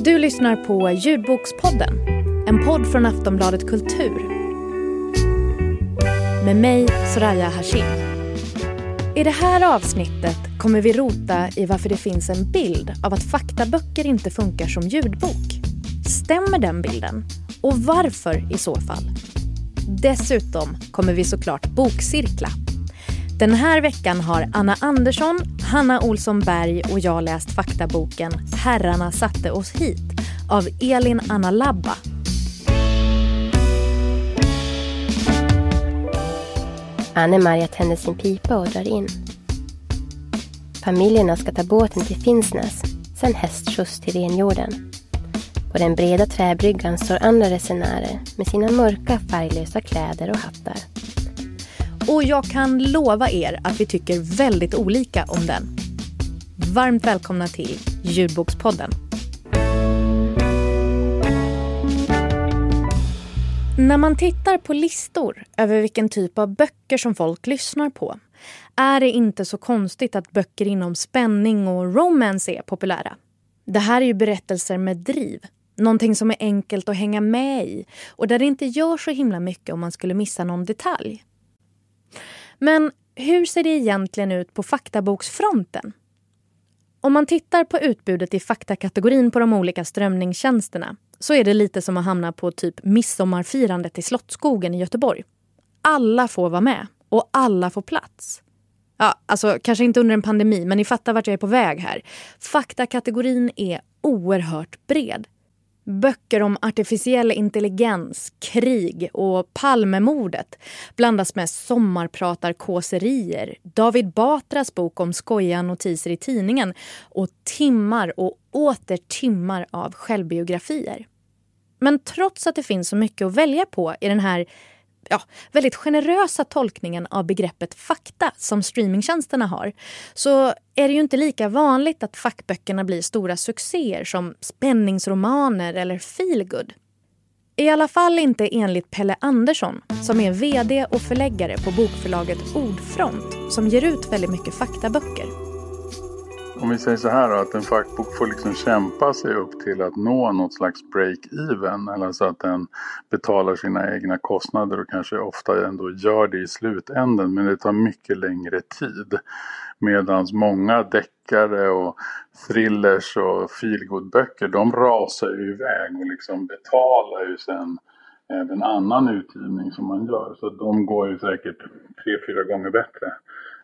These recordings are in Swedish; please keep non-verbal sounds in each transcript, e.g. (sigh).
Du lyssnar på Ljudbokspodden, en podd från Aftonbladet Kultur. Med mig, Soraya Hashim. I det här avsnittet kommer vi rota i varför det finns en bild av att faktaböcker inte funkar som ljudbok. Stämmer den bilden? Och varför i så fall? Dessutom kommer vi såklart bokcirkla. Den här veckan har Anna Andersson, Hanna Olsson Berg och jag läst faktaboken Herrarna satte oss hit av Elin Anna Labba. Anne-Maria tänder sin pipa och drar in. Familjerna ska ta båten till Finnsnäs, sen hästskjuts till renjorden. På den breda träbryggan står andra resenärer med sina mörka färglösa kläder och hattar. Och jag kan lova er att vi tycker väldigt olika om den. Varmt välkomna till Ljudbokspodden. När man tittar på listor över vilken typ av böcker som folk lyssnar på är det inte så konstigt att böcker inom spänning och romance är populära. Det här är ju berättelser med driv. Någonting som är enkelt att hänga med i och där det inte gör så himla mycket om man skulle missa någon detalj. Men hur ser det egentligen ut på faktaboksfronten? Om man tittar på utbudet i faktakategorin på de olika strömningstjänsterna så är det lite som att hamna på typ midsommarfirandet i Slottsskogen i Göteborg. Alla får vara med och alla får plats. Ja, alltså kanske inte under en pandemi, men ni fattar vart jag är på väg här. Faktakategorin är oerhört bred. Böcker om artificiell intelligens, krig och Palmemordet blandas med sommarpratarkåserier, David Batras bok om skojiga notiser i tidningen och timmar och åter timmar av självbiografier. Men trots att det finns så mycket att välja på i den här ja, väldigt generösa tolkningen av begreppet fakta som streamingtjänsterna har så är det ju inte lika vanligt att fackböckerna blir stora succéer som spänningsromaner eller feelgood. I alla fall inte enligt Pelle Andersson som är vd och förläggare på bokförlaget Ordfront som ger ut väldigt mycket faktaböcker. Om vi säger så här då, att en fackbok får liksom kämpa sig upp till att nå något slags break-even. Eller så att den betalar sina egna kostnader och kanske ofta ändå gör det i slutänden. Men det tar mycket längre tid. Medan många deckare och thrillers och feelgood-böcker de rasar ju iväg och liksom betalar ju sen även annan utgivning som man gör. Så de går ju säkert tre, fyra gånger bättre.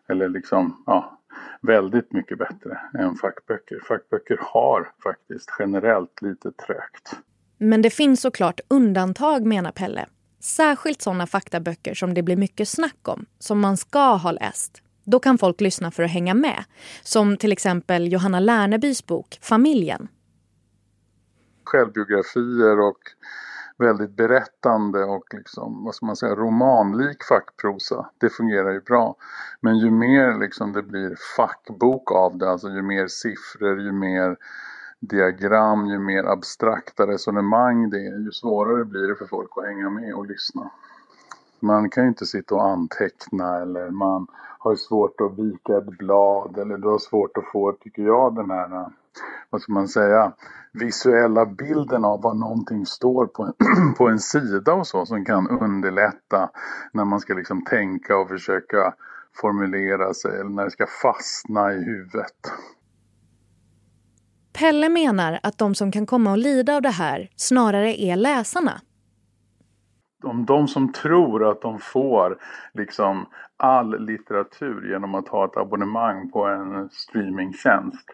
Eller liksom, ja, väldigt mycket bättre än fackböcker. Fackböcker har faktiskt generellt lite trögt. Men det finns såklart undantag menar Pelle. Särskilt sådana faktaböcker som det blir mycket snack om, som man ska ha läst. Då kan folk lyssna för att hänga med. Som till exempel Johanna Lernebys bok Familjen. Självbiografier och väldigt berättande och liksom, vad ska man säga, romanlik fackprosa. Det fungerar ju bra. Men ju mer liksom det blir fackbok av det, alltså ju mer siffror, ju mer diagram, ju mer abstrakta resonemang det är, ju svårare blir det för folk att hänga med och lyssna. Man kan ju inte sitta och anteckna eller man har svårt att vika ett blad eller du har svårt att få, tycker jag, den här, vad ska man säga, visuella bilden av vad någonting står på en, (clears throat) på en sida och så som kan underlätta när man ska liksom tänka och försöka formulera sig eller när det ska fastna i huvudet. Pelle menar att de som kan komma och lida av det här snarare är läsarna om de som tror att de får liksom all litteratur genom att ha ett abonnemang på en streamingtjänst.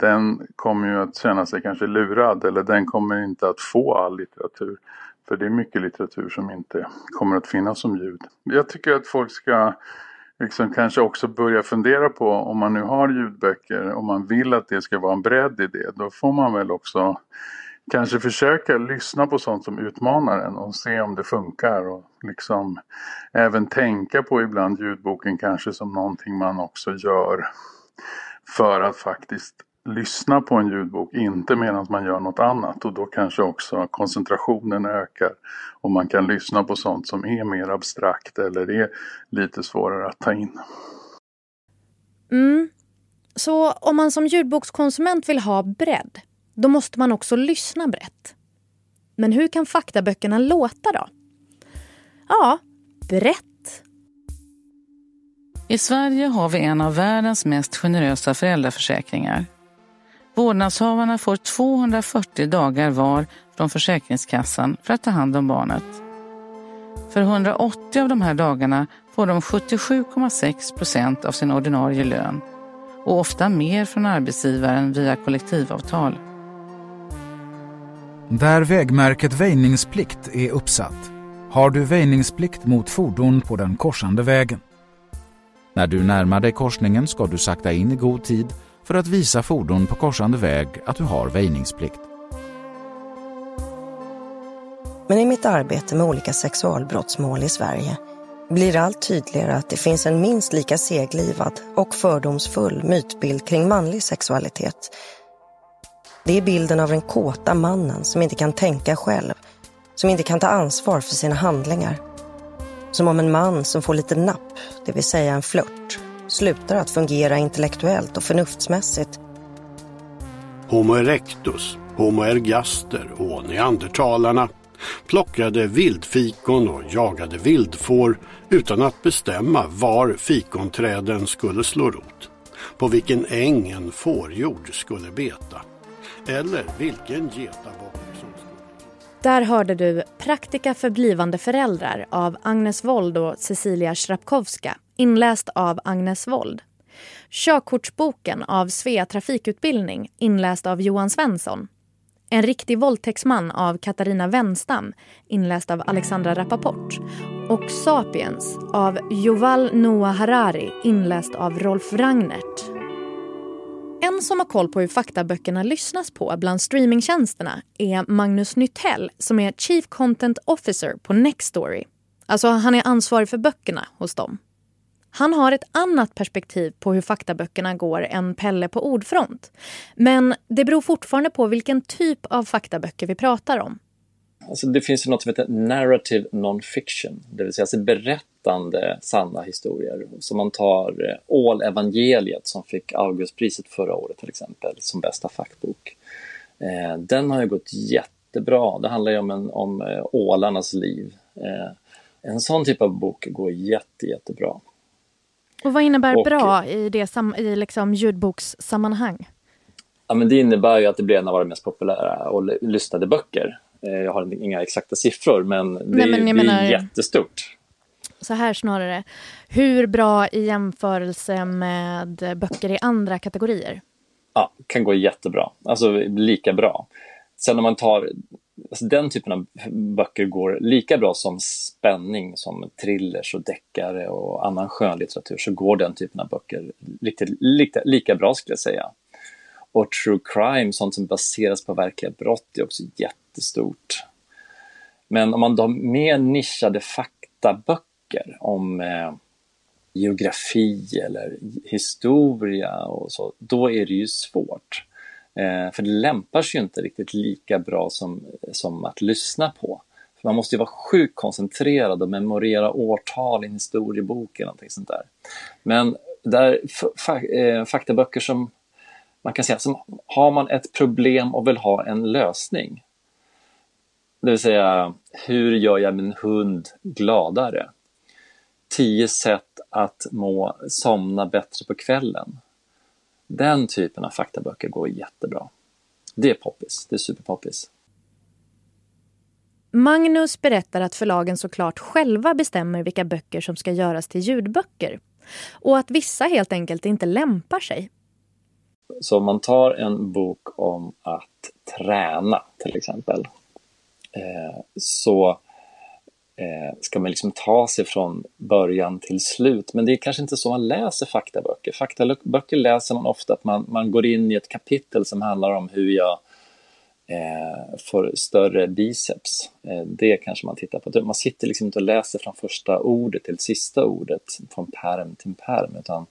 Den kommer ju att känna sig kanske lurad eller den kommer inte att få all litteratur. För det är mycket litteratur som inte kommer att finnas som ljud. Jag tycker att folk ska liksom kanske också börja fundera på om man nu har ljudböcker, om man vill att det ska vara en bredd i det, då får man väl också kanske försöka lyssna på sånt som utmanar en och se om det funkar och liksom även tänka på ibland ljudboken kanske som någonting man också gör för att faktiskt lyssna på en ljudbok, inte medan man gör något annat och då kanske också koncentrationen ökar och man kan lyssna på sånt som är mer abstrakt eller är lite svårare att ta in. Mm. Så om man som ljudbokskonsument vill ha bredd, då måste man också lyssna brett. Men hur kan faktaböckerna låta då? Ja, brett. I Sverige har vi en av världens mest generösa föräldraförsäkringar. Vårdnadshavarna får 240 dagar var från Försäkringskassan för att ta hand om barnet. För 180 av de här dagarna får de 77,6 procent av sin ordinarie lön och ofta mer från arbetsgivaren via kollektivavtal. Där vägmärket väjningsplikt är uppsatt har du väjningsplikt mot fordon på den korsande vägen. När du närmar dig korsningen ska du sakta in i god tid för att visa fordon på korsande väg att du har väjningsplikt. Men i mitt arbete med olika sexualbrottsmål i Sverige blir det allt tydligare att det finns en minst lika seglivad och fördomsfull mytbild kring manlig sexualitet. Det är bilden av den kåta mannen som inte kan tänka själv, som inte kan ta ansvar för sina handlingar. Som om en man som får lite napp, det vill säga en flört, slutar att fungera intellektuellt och förnuftsmässigt. Homo erectus, Homo ergaster och neandertalarna plockade vildfikon och jagade vildfår utan att bestämma var fikonträden skulle slå rot, på vilken äng en fårjord skulle beta eller vilken getabock. Där hörde du Praktika för blivande föräldrar av Agnes Wold och Cecilia Shrapkowska inläst av Agnes Wold. Körkortsboken av Svea trafikutbildning inläst av Johan Svensson. En riktig våldtäktsman av Katarina Wenstam inläst av Alexandra Rappaport. Och Sapiens av Yuval Noah Harari inläst av Rolf Ragnert. En som har koll på hur faktaböckerna lyssnas på bland streamingtjänsterna är Magnus Nytell som är Chief Content Officer på Nextory. Alltså han är ansvarig för böckerna hos dem. Han har ett annat perspektiv på hur faktaböckerna går än Pelle på ordfront. Men det beror fortfarande på vilken typ av faktaböcker vi pratar om. Alltså det finns något som heter narrative non-fiction, det vill säga alltså berättande sanna historier. Så man tar Ål-evangeliet som fick Augustpriset förra året till exempel som bästa fackbok. Eh, den har ju gått jättebra. Det handlar ju om, en, om eh, ålarnas liv. Eh, en sån typ av bok går jätte, jättebra. Och vad innebär och, bra i, det i liksom ljudbokssammanhang? Ja, men det innebär ju att det blir en av våra mest populära och lyssnade böcker. Eh, jag har inga exakta siffror, men det, Nej, men det menar, är jättestort. Så här snarare. Hur bra i jämförelse med böcker i andra kategorier? Ja, kan gå jättebra. Alltså lika bra. Sen om man tar alltså den typen av böcker går lika bra som spänning, som thrillers och deckare och annan skönlitteratur, så går den typen av böcker riktigt lika, lika bra skulle jag säga. Och true crime, sånt som baseras på verkliga brott, är också jättestort. Men om man då har mer nischade faktaböcker om eh, geografi eller historia och så, då är det ju svårt. Eh, för det lämpar sig ju inte riktigt lika bra som, som att lyssna på. För man måste ju vara sjukt koncentrerad och memorera årtal i en historiebok eller någonting sånt där. Men där, fa, eh, faktaböcker som man kan säga, som har man ett problem och vill ha en lösning. Det vill säga, hur gör jag min hund gladare? Tio sätt att må somna bättre på kvällen. Den typen av faktaböcker går jättebra. Det är poppis, det är superpoppis. Magnus berättar att förlagen såklart själva bestämmer vilka böcker som ska göras till ljudböcker. Och att vissa helt enkelt inte lämpar sig. Så om man tar en bok om att träna till exempel. Eh, så Eh, ska man liksom ta sig från början till slut. Men det är kanske inte så man läser faktaböcker. Faktaböcker läser man ofta att man, man går in i ett kapitel som handlar om hur jag eh, får större biceps. Eh, det kanske man tittar på. Man sitter liksom inte och läser från första ordet till sista ordet, från pärm till pärm, utan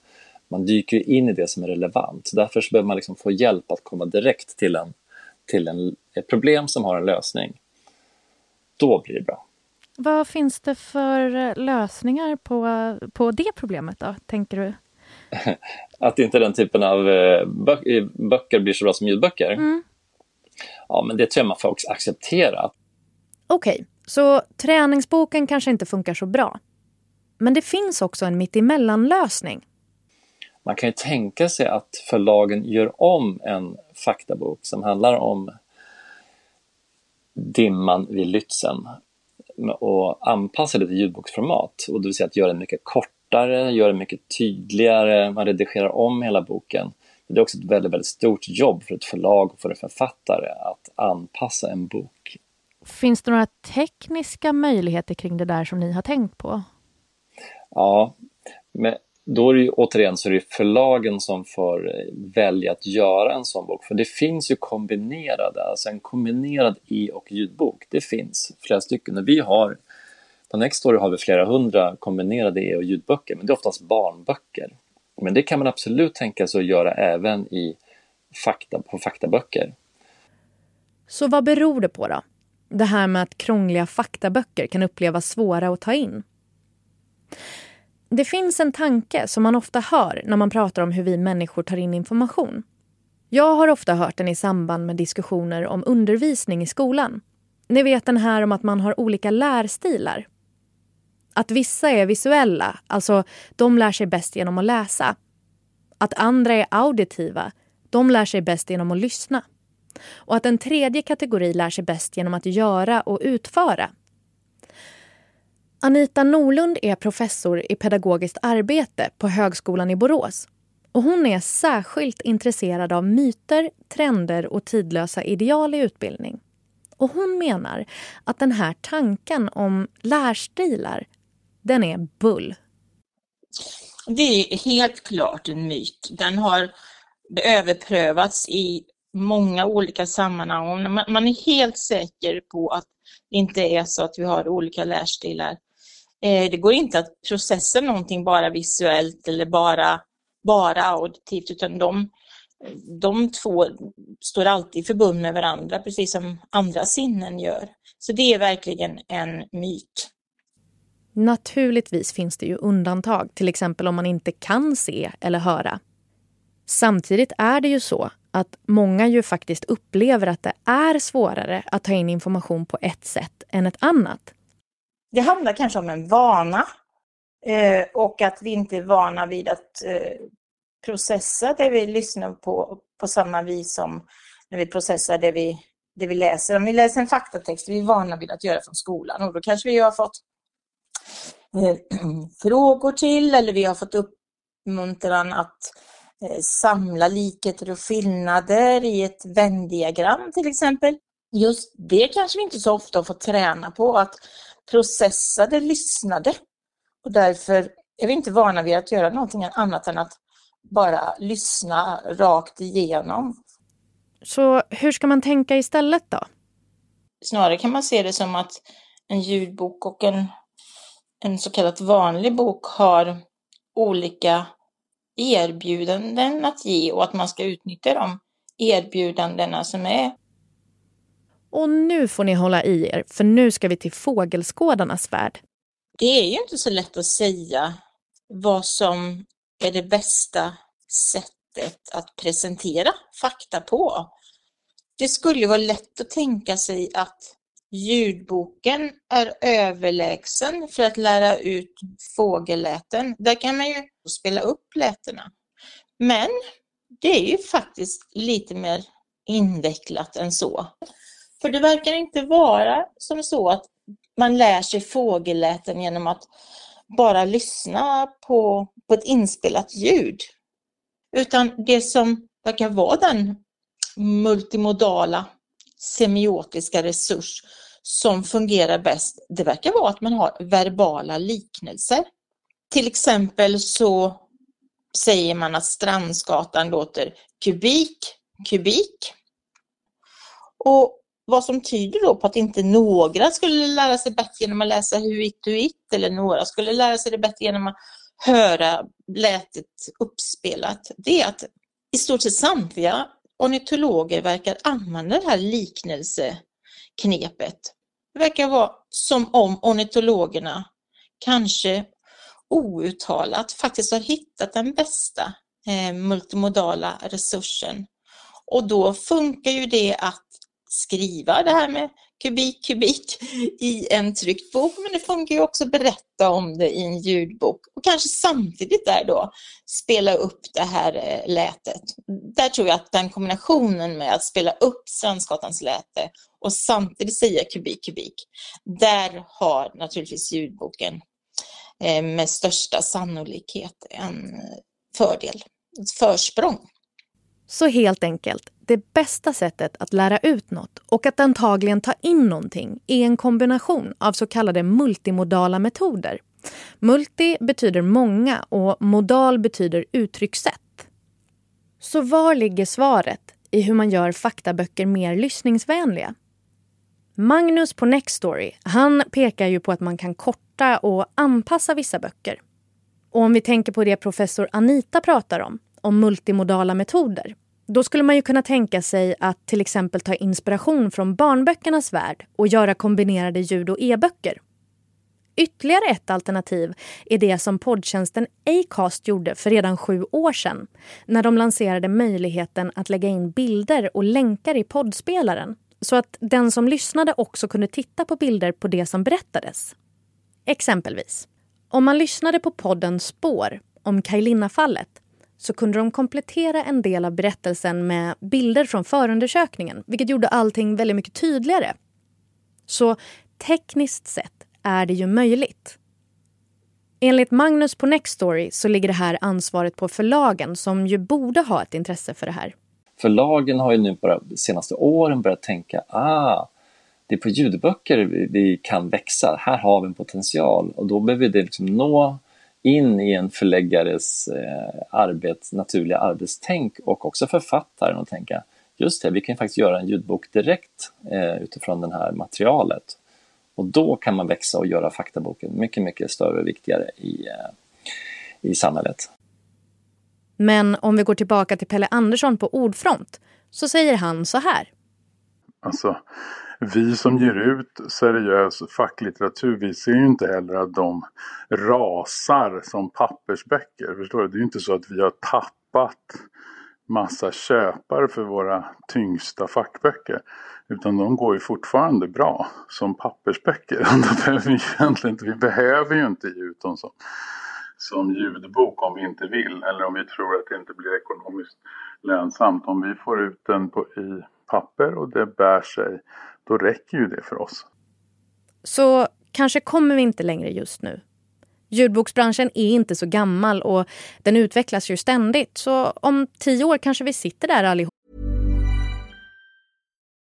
man dyker in i det som är relevant. Därför så behöver man liksom få hjälp att komma direkt till, en, till en, ett problem som har en lösning. Då blir det bra. Vad finns det för eh, lösningar på, på det problemet då, tänker du? (laughs) att inte den typen av eh, böcker blir så bra som ljudböcker? Mm. Ja, men det tror jag man får också acceptera. Okej, okay, så träningsboken kanske inte funkar så bra. Men det finns också en mittemellan-lösning. Man kan ju tänka sig att förlagen gör om en faktabok som handlar om dimman vid Lützen och anpassa det till ljudboksformat. Och det vill säga att göra den mycket kortare, göra den mycket tydligare, man redigerar om hela boken. Det är också ett väldigt, väldigt stort jobb för ett förlag och för en författare att anpassa en bok. Finns det några tekniska möjligheter kring det där som ni har tänkt på? Ja, men då är det ju återigen så är det förlagen som får eh, välja att göra en sån bok. För det finns ju kombinerade, alltså en kombinerad e och ljudbok. Det finns flera stycken och vi har på Nextory har vi flera hundra kombinerade e och ljudböcker, men det är oftast barnböcker. Men det kan man absolut tänka sig att göra även i fakta, på faktaböcker. Så vad beror det på då? Det här med att krångliga faktaböcker kan upplevas svåra att ta in? Det finns en tanke som man ofta hör när man pratar om hur vi människor tar in information. Jag har ofta hört den i samband med diskussioner om undervisning i skolan. Ni vet den här om att man har olika lärstilar. Att vissa är visuella, alltså de lär sig bäst genom att läsa. Att andra är auditiva, de lär sig bäst genom att lyssna. Och att en tredje kategori lär sig bäst genom att göra och utföra, Anita Norlund är professor i pedagogiskt arbete på Högskolan i Borås. Och hon är särskilt intresserad av myter, trender och tidlösa ideal i utbildning. Och hon menar att den här tanken om lärstilar, den är bull. Det är helt klart en myt. Den har överprövats i många olika sammanhang. Man är helt säker på att det inte är så att vi har olika lärstilar. Eh, det går inte att processa någonting bara visuellt eller bara, bara auditivt, utan de, de två står alltid förbundna med varandra, precis som andra sinnen gör. Så det är verkligen en myt. Naturligtvis finns det ju undantag, till exempel om man inte kan se eller höra. Samtidigt är det ju så att många ju faktiskt upplever att det är svårare att ta in information på ett sätt än ett annat. Det handlar kanske om en vana eh, och att vi inte är vana vid att eh, processa det vi lyssnar på på samma vis som när vi processar det vi, det vi läser. Om vi läser en faktatext, vi är vana vid att göra från skolan och då kanske vi har fått eh, (clears throat) frågor till eller vi har fått uppmuntran att eh, samla likheter och skillnader i ett vändiagram till exempel. Just det kanske vi inte så ofta fått träna på, att processade, lyssnade. Och därför är vi inte vana vid att göra någonting annat än att bara lyssna rakt igenom. Så hur ska man tänka istället då? Snarare kan man se det som att en ljudbok och en, en så kallad vanlig bok har olika erbjudanden att ge och att man ska utnyttja de erbjudandena som är och nu får ni hålla i er, för nu ska vi till fågelskådarnas värld. Det är ju inte så lätt att säga vad som är det bästa sättet att presentera fakta på. Det skulle vara lätt att tänka sig att ljudboken är överlägsen för att lära ut fågelläten. Där kan man ju spela upp lätena. Men det är ju faktiskt lite mer invecklat än så. För det verkar inte vara som så att man lär sig fågelläten genom att bara lyssna på, på ett inspelat ljud. Utan det som verkar vara den multimodala semiotiska resurs som fungerar bäst, det verkar vara att man har verbala liknelser. Till exempel så säger man att Strandsgatan låter kubik, kubik. Och vad som tyder då på att inte några skulle lära sig bättre genom att läsa huit huit eller några skulle lära sig det bättre genom att höra lätet uppspelat, det är att i stort sett samtliga ornitologer verkar använda det här liknelseknepet. Det verkar vara som om ornitologerna kanske outtalat faktiskt har hittat den bästa eh, multimodala resursen. Och då funkar ju det att skriva det här med kubik, kubik i en tryckt bok, men det funkar ju också att berätta om det i en ljudbok och kanske samtidigt där då spela upp det här eh, lätet. Där tror jag att den kombinationen med att spela upp Strandsgatans läte och samtidigt säga kubik, kubik, där har naturligtvis ljudboken eh, med största sannolikhet en eh, fördel, ett försprång. Så helt enkelt, det bästa sättet att lära ut något och att antagligen ta in någonting är en kombination av så kallade multimodala metoder. Multi betyder många och modal betyder uttryckssätt. Så var ligger svaret i hur man gör faktaböcker mer lyssningsvänliga? Magnus på Nextory, han pekar ju på att man kan korta och anpassa vissa böcker. Och om vi tänker på det professor Anita pratar om, om multimodala metoder, då skulle man ju kunna tänka sig att till exempel ta inspiration från barnböckernas värld och göra kombinerade ljud och e-böcker. Ytterligare ett alternativ är det som poddtjänsten Acast gjorde för redan sju år sedan när de lanserade möjligheten att lägga in bilder och länkar i poddspelaren så att den som lyssnade också kunde titta på bilder på det som berättades. Exempelvis, om man lyssnade på podden Spår om Kajlinna-fallet så kunde de komplettera en del av berättelsen med bilder från förundersökningen vilket gjorde allting väldigt mycket tydligare. Så tekniskt sett är det ju möjligt. Enligt Magnus på Nextory så ligger det här ansvaret på förlagen som ju borde ha ett intresse för det här. Förlagen har ju nu bara de senaste åren börjat tänka ah, det är på ljudböcker vi kan växa, här har vi en potential och då behöver det liksom nå in i en förläggares eh, arbets, naturliga arbetstänk och också författaren och tänka just det, vi kan faktiskt göra en ljudbok direkt eh, utifrån det här materialet. Och då kan man växa och göra faktaboken mycket, mycket större och viktigare i, eh, i samhället. Men om vi går tillbaka till Pelle Andersson på Ordfront så säger han så här. Alltså, vi som ger ut seriös facklitteratur, vi ser ju inte heller att de rasar som pappersböcker. Förstår du? Det är ju inte så att vi har tappat massa köpare för våra tyngsta fackböcker. Utan de går ju fortfarande bra som pappersböcker. (laughs) Behöver vi, egentligen inte, vi behöver ju inte ge ut dem som, som ljudbok om vi inte vill. Eller om vi tror att det inte blir ekonomiskt lönsamt. Om vi får ut den på, i papper och det bär sig då räcker ju det för oss. Så kanske kommer vi inte längre just nu. Ljudboksbranschen är inte så gammal och den utvecklas ju ständigt. Så om tio år kanske vi sitter där allihop.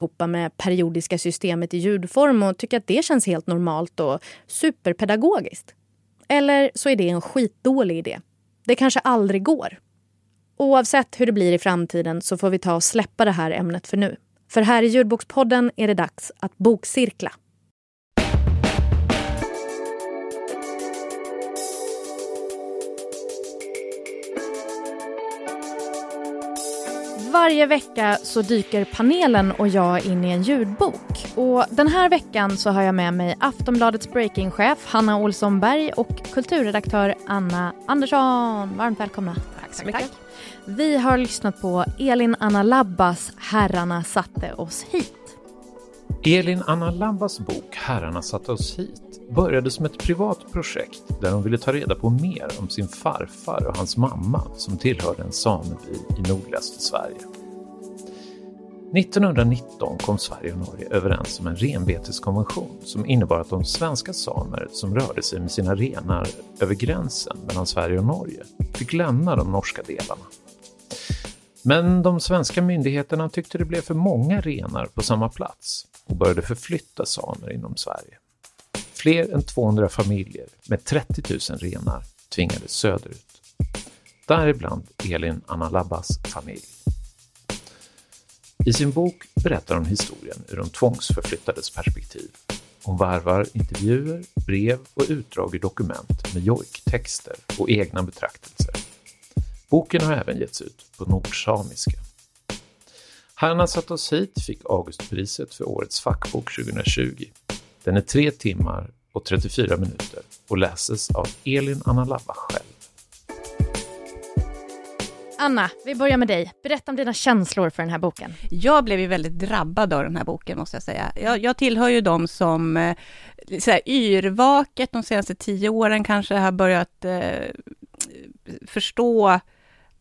Hoppa med periodiska systemet i ljudform och tycker att det känns helt normalt och superpedagogiskt. Eller så är det en skitdålig idé. Det kanske aldrig går. Oavsett hur det blir i framtiden så får vi ta och släppa det här ämnet för nu. För här i Ljudbokspodden är det dags att bokcirkla. Varje vecka så dyker panelen och jag in i en ljudbok. Och den här veckan så har jag med mig Aftonbladets breakingchef Hanna Olsson Berg och kulturredaktör Anna Andersson. Varmt välkomna. Tack så mycket. Vi har lyssnat på Elin Anna Labbas Herrarna satte oss hit. Elin Anna Lambas bok Herrarna satte oss hit började som ett privat projekt där hon ville ta reda på mer om sin farfar och hans mamma som tillhörde en sameby i nordligaste Sverige. 1919 kom Sverige och Norge överens om en renbeteskonvention som innebar att de svenska samer som rörde sig med sina renar över gränsen mellan Sverige och Norge fick lämna de norska delarna. Men de svenska myndigheterna tyckte det blev för många renar på samma plats och började förflytta samer inom Sverige. Fler än 200 familjer med 30 000 renar tvingades söderut. Däribland Elin Anna Labbas familj. I sin bok berättar hon historien ur de tvångsförflyttades perspektiv. Hon varvar intervjuer, brev och utdrag ur dokument med jojktexter och egna betraktelser. Boken har även getts ut på nordsamiska. Herrarna satt oss hit fick Augustpriset för årets fackbok 2020. Den är tre timmar och 34 minuter och läses av Elin Anna Labba själv. Anna, vi börjar med dig. Berätta om dina känslor för den här boken. Jag blev ju väldigt drabbad av den här boken, måste jag säga. Jag, jag tillhör ju de som eh, så här, yrvaket de senaste tio åren kanske har börjat eh, förstå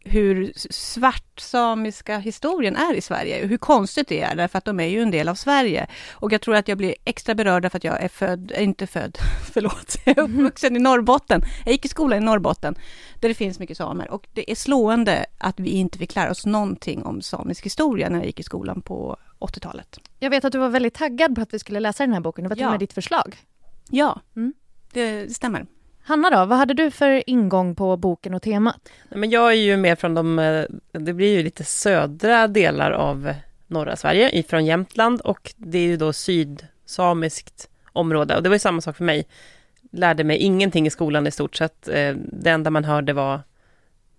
hur svart samiska historien är i Sverige, hur konstigt det är, därför att de är ju en del av Sverige. Och jag tror att jag blir extra berörd därför att jag är född, är inte född, (laughs) förlåt, jag är uppvuxen i Norrbotten. Jag gick i skolan i Norrbotten, där det finns mycket samer. Och det är slående att vi inte fick lära oss någonting om samisk historia när jag gick i skolan på 80-talet. Jag vet att du var väldigt taggad på att vi skulle läsa den här boken, det var till och med ditt förslag. Ja, det stämmer. Hanna då, vad hade du för ingång på boken och temat? Nej, Men jag är ju mer från de, eh, det blir ju lite södra delar av norra Sverige, ifrån Jämtland och det är ju då sydsamiskt område och det var ju samma sak för mig. Lärde mig ingenting i skolan i stort sett. Eh, det enda man hörde var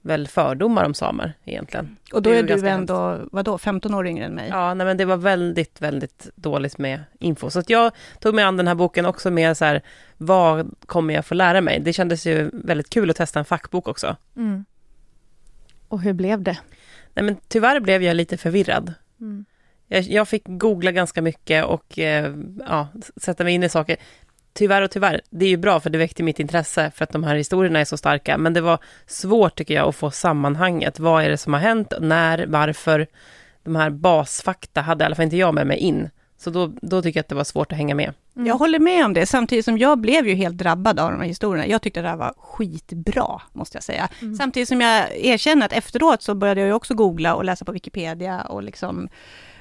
väl fördomar om samer egentligen. Och då är du ändå, vadå, 15 år yngre än mig? Ja, nej, men det var väldigt, väldigt dåligt med info. Så att jag tog mig an den här boken också med så här, vad kommer jag få lära mig? Det kändes ju väldigt kul att testa en fackbok också. Mm. Och hur blev det? Nej, men tyvärr blev jag lite förvirrad. Mm. Jag, jag fick googla ganska mycket och eh, ja, sätta mig in i saker. Tyvärr och tyvärr, det är ju bra för det väckte mitt intresse för att de här historierna är så starka. Men det var svårt tycker jag att få sammanhanget. Vad är det som har hänt? När? Varför? De här basfakta hade i alla fall inte jag med mig in. Så då, då tycker jag att det var svårt att hänga med. Jag håller med om det, samtidigt som jag blev ju helt drabbad av de här historierna. Jag tyckte det här var skitbra, måste jag säga. Samtidigt som jag erkänner att efteråt så började jag ju också googla och läsa på Wikipedia och liksom,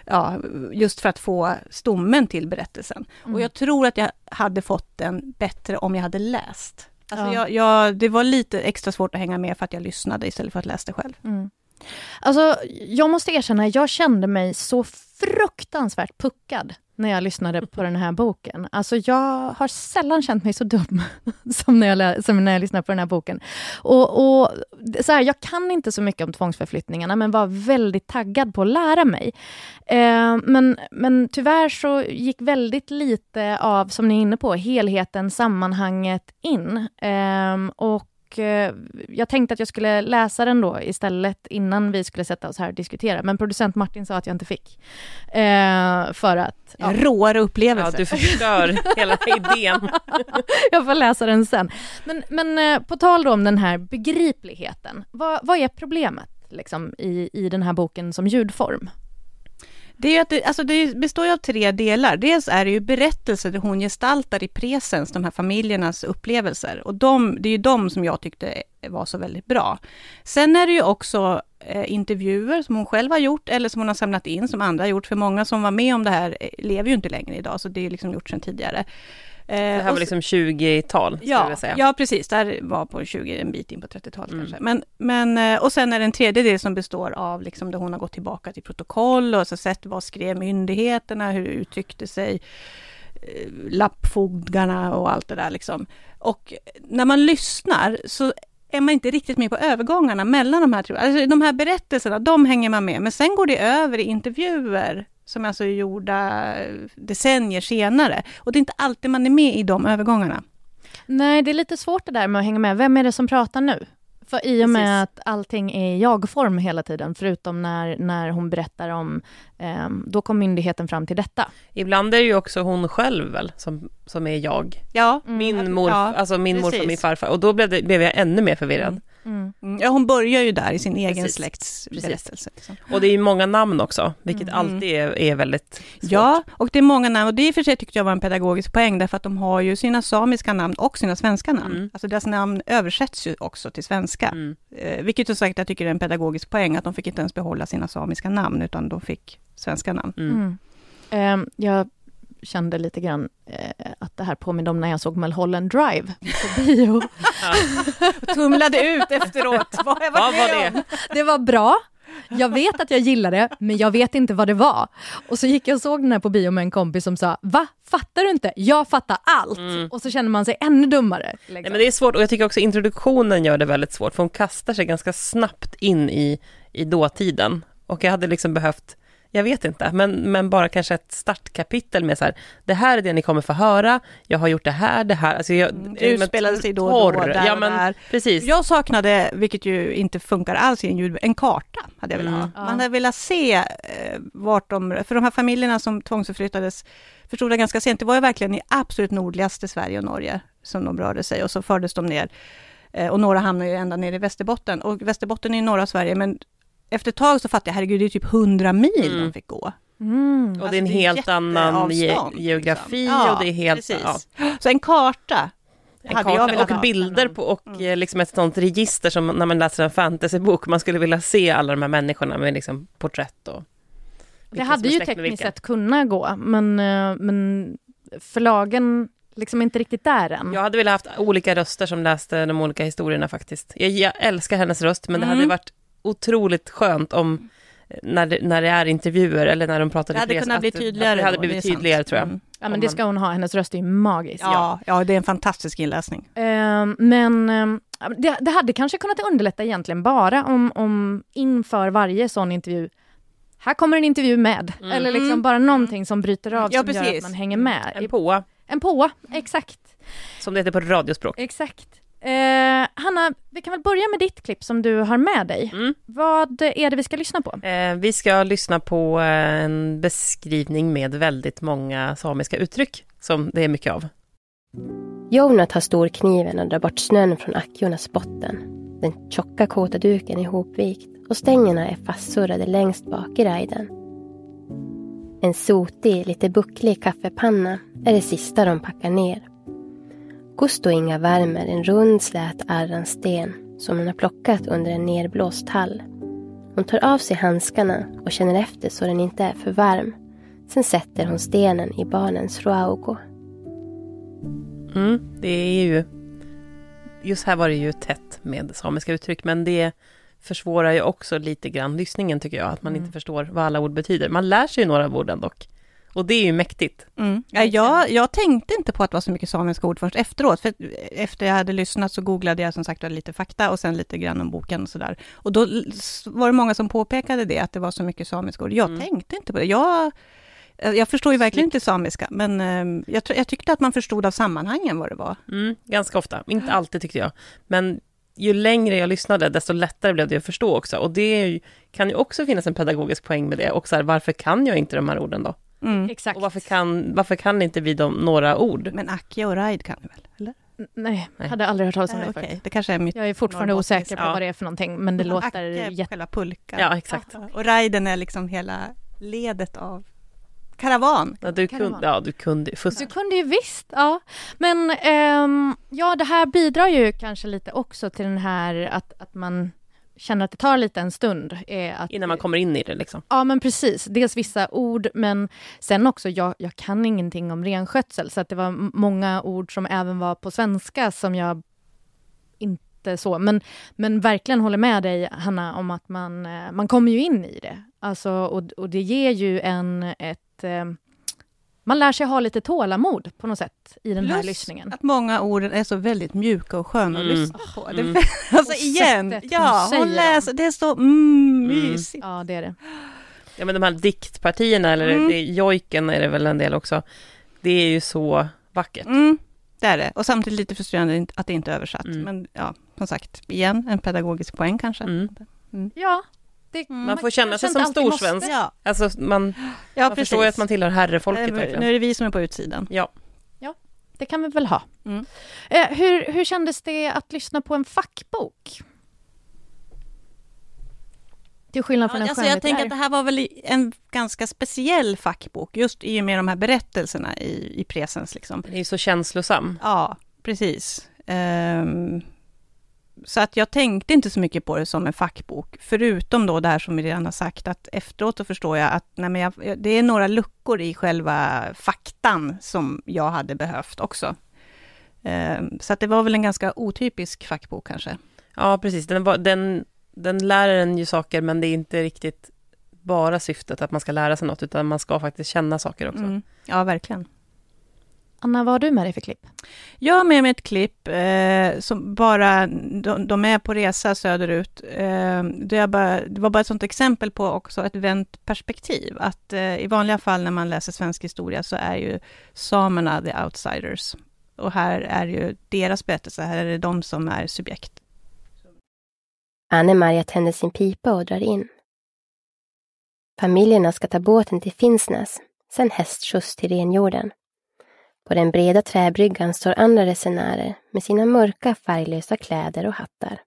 ja, just för att få stommen till berättelsen. Mm. Och jag tror att jag hade fått den bättre om jag hade läst. Alltså Ja. jag, jag, det var lite extra svårt att hänga med för att jag lyssnade istället för att läsa själv. Mm. Alltså, jag måste erkänna, jag kände mig så fruktansvärt puckad när jag lyssnade på den här boken. Alltså, jag har sällan känt mig så dum (laughs) som när jag, som när jag lyssnade på den här boken. Och, och så här, jag kan inte så mycket om tvångsförflyttningarna, men var väldigt taggad på att lära mig. Eh, men, men tyvärr så gick väldigt lite av, som ni är inne på, helheten, sammanhanget in. Eh, och eh, jag tänkte att jag skulle läsa den då istället innan vi skulle sätta oss här och diskutera. Men producent Martin sa att jag inte fick. Eh, för att... Ja. Råare upplevelse. Ja, du förstör (laughs) hela idén. (laughs) jag får läsa den sen. Men, men eh, på tal då om den här begripligheten. Vad, vad är problemet liksom, i, i den här boken som ljudform? Det, är ju att det, alltså det består ju av tre delar. Dels är det ju berättelser där hon gestaltar i presens de här familjernas upplevelser. Och de, det är ju de som jag tyckte var så väldigt bra. Sen är det ju också eh, intervjuer som hon själv har gjort eller som hon har samlat in som andra har gjort. För många som var med om det här eh, lever ju inte längre idag, så det är ju liksom gjort sedan tidigare. Eh, Det här var liksom 20-tal, skulle Ja, jag säga. ja, precis. Det här var på 20, en bit in på 30-talet Mm. kanske. Men, men, eh, och sen är det en tredje del som består av liksom där hon har gått tillbaka till protokoll och så sett vad skrev myndigheterna, hur uttryckte sig eh, lappfogdarna och allt det där liksom. Och när man lyssnar så är man inte riktigt med på övergångarna mellan de här. Alltså de här berättelserna, de hänger man med. Men sen går det över i intervjuer som alltså är gjorda decennier senare. Och det är inte alltid man är med i de övergångarna. Nej, det är lite svårt det där med att hänga med. Vem är det som pratar nu? För i och med att allting är i jag-form hela tiden, förutom när, när hon berättar om, eh, då kom myndigheten fram till detta. Ibland är det ju också hon själv väl, som, som är jag. Ja. Min, morf, Ja, alltså min morfar och precis. min farfar. Och då blev, det, blev jag ännu mer förvirrad. Mm. Ja, hon börjar ju där i sin egen Precis. släkts Precis. berättelse. Liksom. Och det är ju många namn också, vilket Mm. alltid är, är väldigt svårt. Ja, och det är många namn och det i och för sig tyckte jag var en pedagogisk poäng därför att de har ju sina samiska namn och sina svenska namn. Mm. Alltså deras namn översätts ju också till svenska. Eh, vilket som sagt jag tycker är en pedagogisk poäng att de fick inte ens behålla sina samiska namn utan de fick svenska namn. Mm. Ehm, jag kände lite grann eh, att det här påminner om när jag såg Mulholland Drive på bio. (laughs) Tumlade ut efteråt. Vad, vad var det? Det var bra. Jag vet att jag gillade det, men jag vet inte vad det var. Och så gick jag och såg den här på bio med en kompis som sa, va? Fattar du inte? Jag fattar allt! Och så känner man sig ännu dummare. Liksom. Nej, men det är svårt och jag tycker också introduktionen gör det väldigt svårt för hon kastar sig ganska snabbt in i, i dåtiden. Och jag hade liksom behövt, jag vet inte, men, men bara kanske ett startkapitel med så här, det här är det ni kommer få höra, jag har gjort det här, det här, alltså jag... Det utspelade sig då och då, där Ja och men där. precis. Jag saknade, vilket ju inte funkar alls i en ljud, en karta hade jag velat Mm. ha. Man hade velat se eh, vart de, för de här familjerna som tvångsförflyttades, förstod jag ganska sent, det var ju verkligen i absolut nordligaste Sverige och Norge som de rörde sig och så fördes de ner. Eh, och några hamnade ju ända ner i Västerbotten och Västerbotten är i norra Sverige men efter ett tag så fattade jag, herregud det är typ 100 mil Mm. de fick gå. Mm. Och det är en helt annan ge jätteavstånd, geografi liksom. och det är helt... Ja. Så en karta En hade jag karta och bilder på och eh, liksom ett sånt register som när man läser en fantasybok, man skulle vilja se alla de här människorna med liksom porträtt och... Det hade är ju tekniskt sett kunnat gå, men, eh, men förlagen liksom inte riktigt där än. Jag hade velat haft olika röster som läste de olika historierna faktiskt. Jag, jag älskar hennes röst, men det Mm. hade varit otroligt skönt om eh, när det, när det är intervjuer eller när de pratar Det hade i pres, kunnat bli det- tydligare Det hade blivit det tydligare tror jag. Mm. Ja, men det ska hon ha, hennes röst är magisk. Ja, ja, det är en fantastisk inläsning. Ehm, men ehm, det, det hade kanske kunnat underlätta egentligen bara om, om inför varje sån intervju, här kommer en intervju med, Mm. eller liksom Mm. bara någonting som bryter av Ja, som gör precis. att man hänger med. En påa, En påa, exakt. som det heter på radiospråk. Exakt. Eh, Hanna, vi kan väl börja med ditt klipp som du har med dig. Mm. Vad är det vi ska lyssna på? Eh, vi ska lyssna på eh, en beskrivning med väldigt många samiska uttryck, som det är mycket av. Jonas tar storkniven och drar bort snön från Akjonas botten. Den tjocka kåta duken är ihopvikt och stängerna är fastsurrade längst bak i rajden. En sotig, lite bucklig kaffepanna är det sista de packar ner. Gusto Inga värmer en rund slät arransten som hon har plockat under en nerblåst tall. Hon tar av sig handskarna och känner efter så den inte är för varm. Sen sätter hon stenen i barnens ruaugo. Mm, det är ju... Just här var det ju tätt med samiska uttryck, men det försvårar ju också lite grann lyssningen tycker jag, att man inte förstår vad alla ord betyder. Man lär sig ju några orden dock. Och det är ju mäktigt. Mm. Ja, jag, jag tänkte inte på att det var så mycket samiska ord först efteråt, för efter jag hade lyssnat så googlade jag som sagt lite fakta och sen lite grann om boken och sådär. Och då var det många som påpekade det, att det var så mycket samiska ord. Jag tänkte inte på det. Jag, eh, jag förstår ju verkligen inte samiska, men eh, jag, jag tyckte att man förstod av sammanhangen vad det var. Mm, ganska ofta, inte alltid tyckte jag. Men ju längre jag lyssnade, desto lättare blev det att förstå också. Och det ju, kan ju också finnas en pedagogisk poäng med det. Och så här, varför kan jag inte de här orden då? Mm. Exakt. Och varför kan, varför kan inte vi de, några ord? Men Akja och Raid kan du väl? Eller? Nej, Nej. hade aldrig hört talas om det okej. förut. Det kanske är mitt Jag är fortfarande osäker på Ja. vad det är för någonting, men det låter Acke är jätte... själva pulkan. Ja, exakt. Och Raiden är liksom hela ledet av karavan. Ja, du, det kunde, ja, du kunde fuska. Du kunde ju visst, ja. Men ehm, ja, det här bidrar ju kanske lite också till den här att, att man känner att det tar lite en stund. Är att, Innan man kommer in i det liksom. Ja, men precis. Dels vissa ord, men sen också, jag, jag kan ingenting om renskötsel, så att det var många ord som även var på svenska som jag inte så, men, men verkligen håller med dig, Hanna, om att man, eh, man kommer ju in i det. Alltså, och, och det ger ju en, ett... Man lär sig ha lite tålamod på något sätt i den här Plus lyssningen. att många ord är så väldigt mjuka och sköna att Mm. lyssna på. Det, Mm. alltså Och igen, ja, hon hon läser, det är så mm, mysigt. Ja, det är det. Ja, men de här diktpartierna, eller Mm. det, jojken är det väl en del också. Det är ju så vackert. Mm, det är det. Och samtidigt lite frustrerande att det inte är översatt. Mm. Men ja, som sagt, igen, en pedagogisk poäng kanske. Mm. Ja. Det, Man får känna sig som storsvensk. Ja. Alltså man, Ja, man förstår ju att man tillhör herrefolket Eh, verkligen. Nu är det vi som är på utsidan. Ja. Det kan vi väl ha. Mm. Eh, hur, hur kändes det att lyssna på en fackbok? Till skillnad från en alltså jag tänker att det här var väl en ganska speciell fackbok, just i och med de här berättelserna i, i presens. Liksom. Det är ju så känslosam. Ja, precis. Ehm, så att jag tänkte inte så mycket på det som en fackbok, förutom då det här som vi redan har sagt, att efteråt så förstår jag att nej men jag, det är några luckor i själva faktan som jag hade behövt också. Ehm, så att det var väl en ganska otypisk fackbok kanske. Ja, precis. Den, var- den, den lär en ju saker, men det är inte riktigt bara syftet att man ska lära sig något, utan man ska faktiskt känna saker också. Mm. Ja, verkligen. Anna, vad har du med dig för klipp? Jag har med mig ett klipp eh, som bara, de, de är på resa söderut. Eh, det, är bara, det var bara ett sånt exempel på också ett vänt perspektiv. Att eh, i vanliga fall när man läser svensk historia så är ju samerna the outsiders. Och här är ju deras berättelse, här är det de som är subjekt. Anne-Maria tänder sin pipa och drar in. Familjerna ska ta båten till Finnsnäs, sen hästskjuts till renjorden. På den breda träbryggan står andra resenärer med sina mörka färglösa kläder och hattar.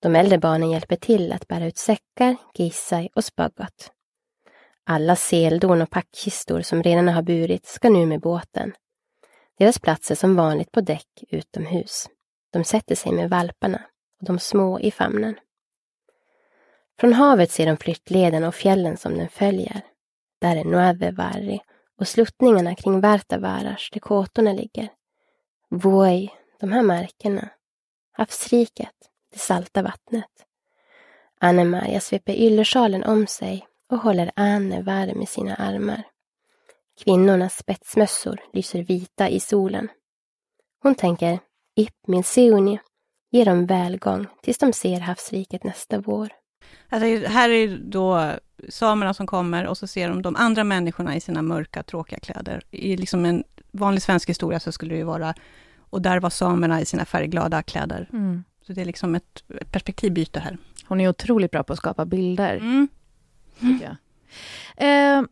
De äldre barnen hjälper till att bära ut säckar, gissaj och spaggot. Alla seldon och packkistor som renarna har burit ska nu med båten. Deras plats är som vanligt på däck utomhus. De sätter sig med valparna och de små i famnen. Från havet ser de flyttleden och fjällen som den följer. Där är Nuevevarri och sluttningarna kring Värtavaras där kåtorna ligger. Voi, de här markerna. Havsriket, det salta vattnet. Anne-Maria sveper yllesjalen om sig och håller Anne varm i sina armar. Kvinnornas spetsmössor lyser vita i solen. Hon tänker, Ip min seuni, ge dem välgång tills de ser havsriket nästa vår. Alltså, här är ju då samerna som kommer och så ser de de andra människorna i sina mörka, tråkiga kläder. I liksom en vanlig svensk historia så skulle det ju vara, och där var samerna i sina färgglada kläder. Mm. Så det är liksom ett, ett perspektivbyte här. Hon är otroligt bra på att skapa bilder. Mm. Eh,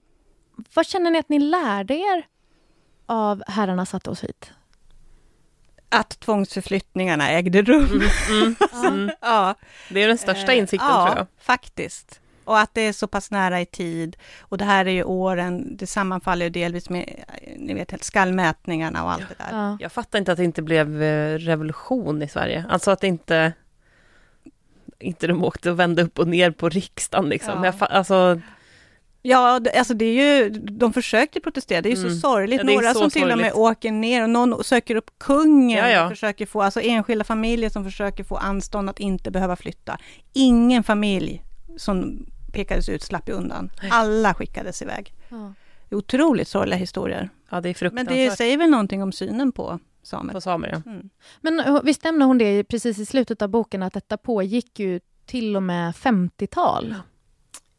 vad känner ni att ni lärde er av herrarna satte oss hit? Att tvångsförflyttningarna ägde rum. Mm, mm. (laughs) ja. Det är den största Eh, insikten ja, tror jag. faktiskt. Och att det är så pass nära i tid. Och det här är ju åren, det sammanfaller ju delvis med, eh, ni vet, skallmätningarna och allt det där. Jag fattar inte att det inte blev eh, revolution i Sverige. Alltså att inte inte de åkte och vände upp och ner på riksdagen liksom. Ja. Jag fa- alltså, Ja, alltså det är ju, de försökte protestera, det är ju Mm. så sorgligt. Ja, Några så som till och med åker ner och någon söker upp kungen Ja, ja. och försöker få, alltså enskilda familjer som försöker få anstånd att inte behöva flytta. Ingen familj som pekades ut slapp ju undan. Alla skickades iväg. Ja. Det är otroligt sorgliga historier. ja, det är Men fruktansvärt. det säger väl någonting om synen på samer. På samer, ja. Mm. Men eh, visst nämner hon det precis i slutet av boken att detta pågick ju till och med 50-tal?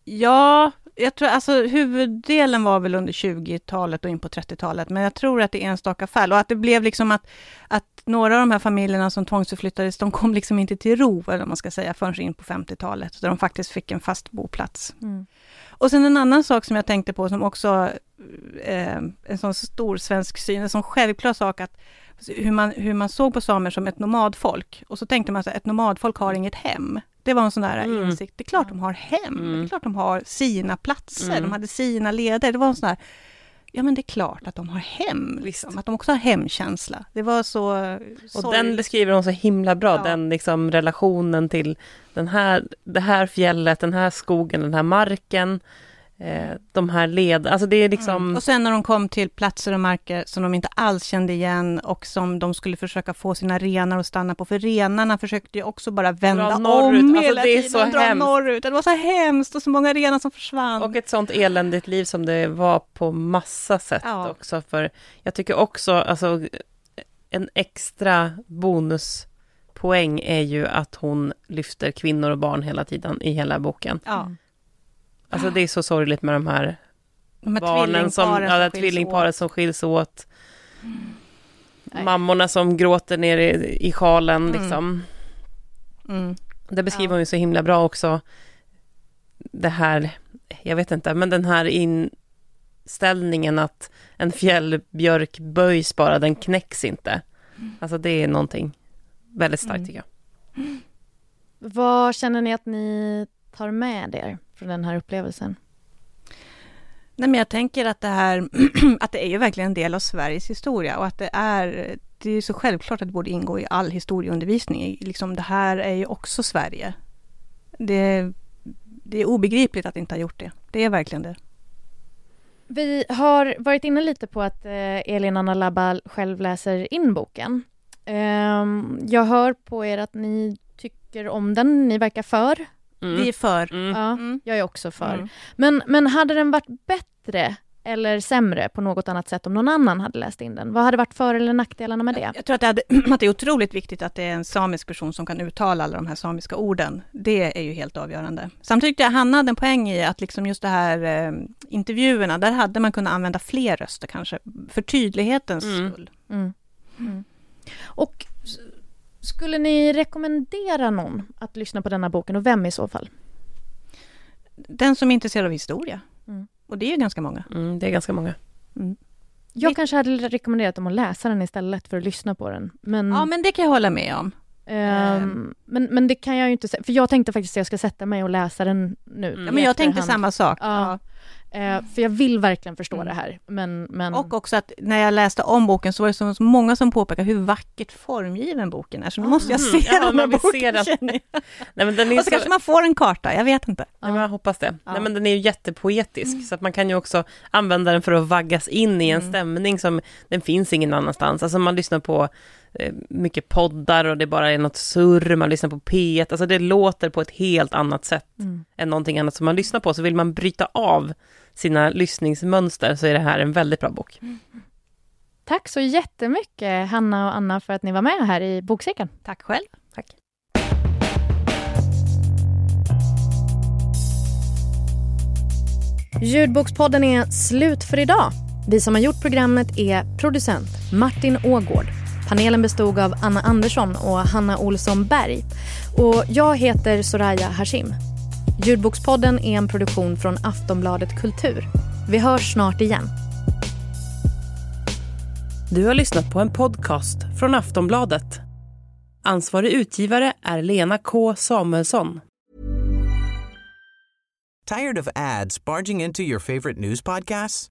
Ja, jag tror alltså huvuddelen var väl under 20-talet och in på 30-talet, men jag tror att det är enstaka fall och att det blev liksom att, att några av de här familjerna som tvångsförflyttades, de kom liksom inte till ro, eller man ska säga, förrän in på 50-talet, där de faktiskt fick en fast boplats. Mm. Och sen en annan sak som jag tänkte på, som också eh, en sån stor svensk syn, en sån självklar sak att hur man, hur man såg på samer som ett nomadfolk. Och så tänkte man att ett nomadfolk har inget hem. Det var en sån där Mm. insikt. Det är klart de har hem. Mm. Det är klart de har sina platser. Mm. De hade sina leder. Det var en sån där, ja men det är klart att de har hem. Liksom. Att de också har hemkänsla. Det var så Och sorgligt. den beskriver hon så himla bra, Ja. den liksom relationen till den här, det här fjället, den här skogen, den här marken, de här led, alltså det är liksom... Mm. Och sen när de kom till platser och marker som de inte alls kände igen och som de skulle försöka få sina renar att stanna på. För renarna försökte ju också bara vända Dra norrut. om Alltså, hela det är tiden. så och dra hemskt. norrut. Det var så hemskt och så många renar som försvann. Och ett sånt eländigt liv som det var på massa sätt Ja. också. För jag tycker också, alltså en extra bonuspoäng är ju att hon lyfter kvinnor och barn hela tiden i hela boken. Ja. Alltså det är så sorgligt med de här De här barnen som, ja, som skiljs tvillingparet åt. som skiljs åt. Nej. Mammorna som gråter ner i, i sjalen Mm. liksom. Mm. Det beskriver hon ju så himla bra också. Det här, jag vet inte, men den här inställningen att en fjällbjörk böjs bara, den knäcks inte. Alltså det är någonting väldigt starkt Mm. tycker jag. Vad känner ni att ni tar med er från den här upplevelsen? Nej, men jag tänker att det här, (clears throat) att det är ju verkligen en del av Sveriges historia och att det är, det är så självklart att det borde ingå i all historieundervisning. Liksom det här är ju också Sverige. Det, det är obegripligt att inte har gjort det. Det är verkligen det. Vi har varit inne lite på att eh, Elin Anna Labba själv läser in boken. Ehm, jag hör på er att ni tycker om den, ni verkar för. Vi är för. Ja, jag är också för. Mm. Men, men hade den varit bättre eller sämre på något annat sätt om någon annan hade läst in den? Vad hade varit för eller nackdelarna med det? Jag tror att det, hade, (clears throat) att det är otroligt viktigt att det är en samisk person som kan uttala alla de här samiska orden. Det är ju helt avgörande. Samtidigt tyckte jag Hanna hade en poäng i att liksom just det här eh, intervjuerna, där hade man kunnat använda fler röster kanske, för tydlighetens skull. Mm. Mm. Och skulle ni rekommendera någon att lyssna på denna boken och vem i så fall? Den som är intresserad av historia. Mm. Och det är ju ganska många. Mm, det är ganska många. Jag kanske hade rekommenderat dem att läsa den istället för att lyssna på den. Men, Ja, men det kan jag hålla med om. ehm, men, men det kan jag ju inte säga, för jag tänkte faktiskt att jag ska sätta mig och läsa den nu. Ja, men jag tänkte samma sak. Ja. Eh, för jag vill verkligen förstå det här. Men, men... Och också att när jag läste om boken så var det så så många som påpekade hur vackert formgiven boken är. Så nu måste jag se Mm, ja, den här vill boken. den. (laughs) Nej, men den är Och så kanske man får en karta, jag vet inte. Nej, men jag hoppas det. Nej, men den är ju jättepoetisk, så att man kan ju också använda den för att vaggas in i en stämning som, den finns ingen annanstans. Alltså man lyssnar på mycket poddar och det bara är något surr, man lyssnar på P1, alltså det låter på ett helt annat sätt Mm. än någonting annat som man lyssnar på. Så vill man bryta av sina lyssningsmönster så är det här en väldigt bra bok. Tack så jättemycket Hanna och Anna för att ni var med här i Bokcirkeln. Tack själv. Tack. Ljudbokspodden är slut för idag. Vi som har gjort programmet är producent Martin Ågård. Panelen bestod av Anna Andersson och Hanna Olsson Berg. Och jag heter Soraya Hashim. Ljudbokspodden är en produktion från Aftonbladet Kultur. Vi hörs snart igen. Du har lyssnat på en podcast från Aftonbladet. Ansvarig utgivare är Lena K Samuelsson. Tired of ads barging into your favorite news podcasts?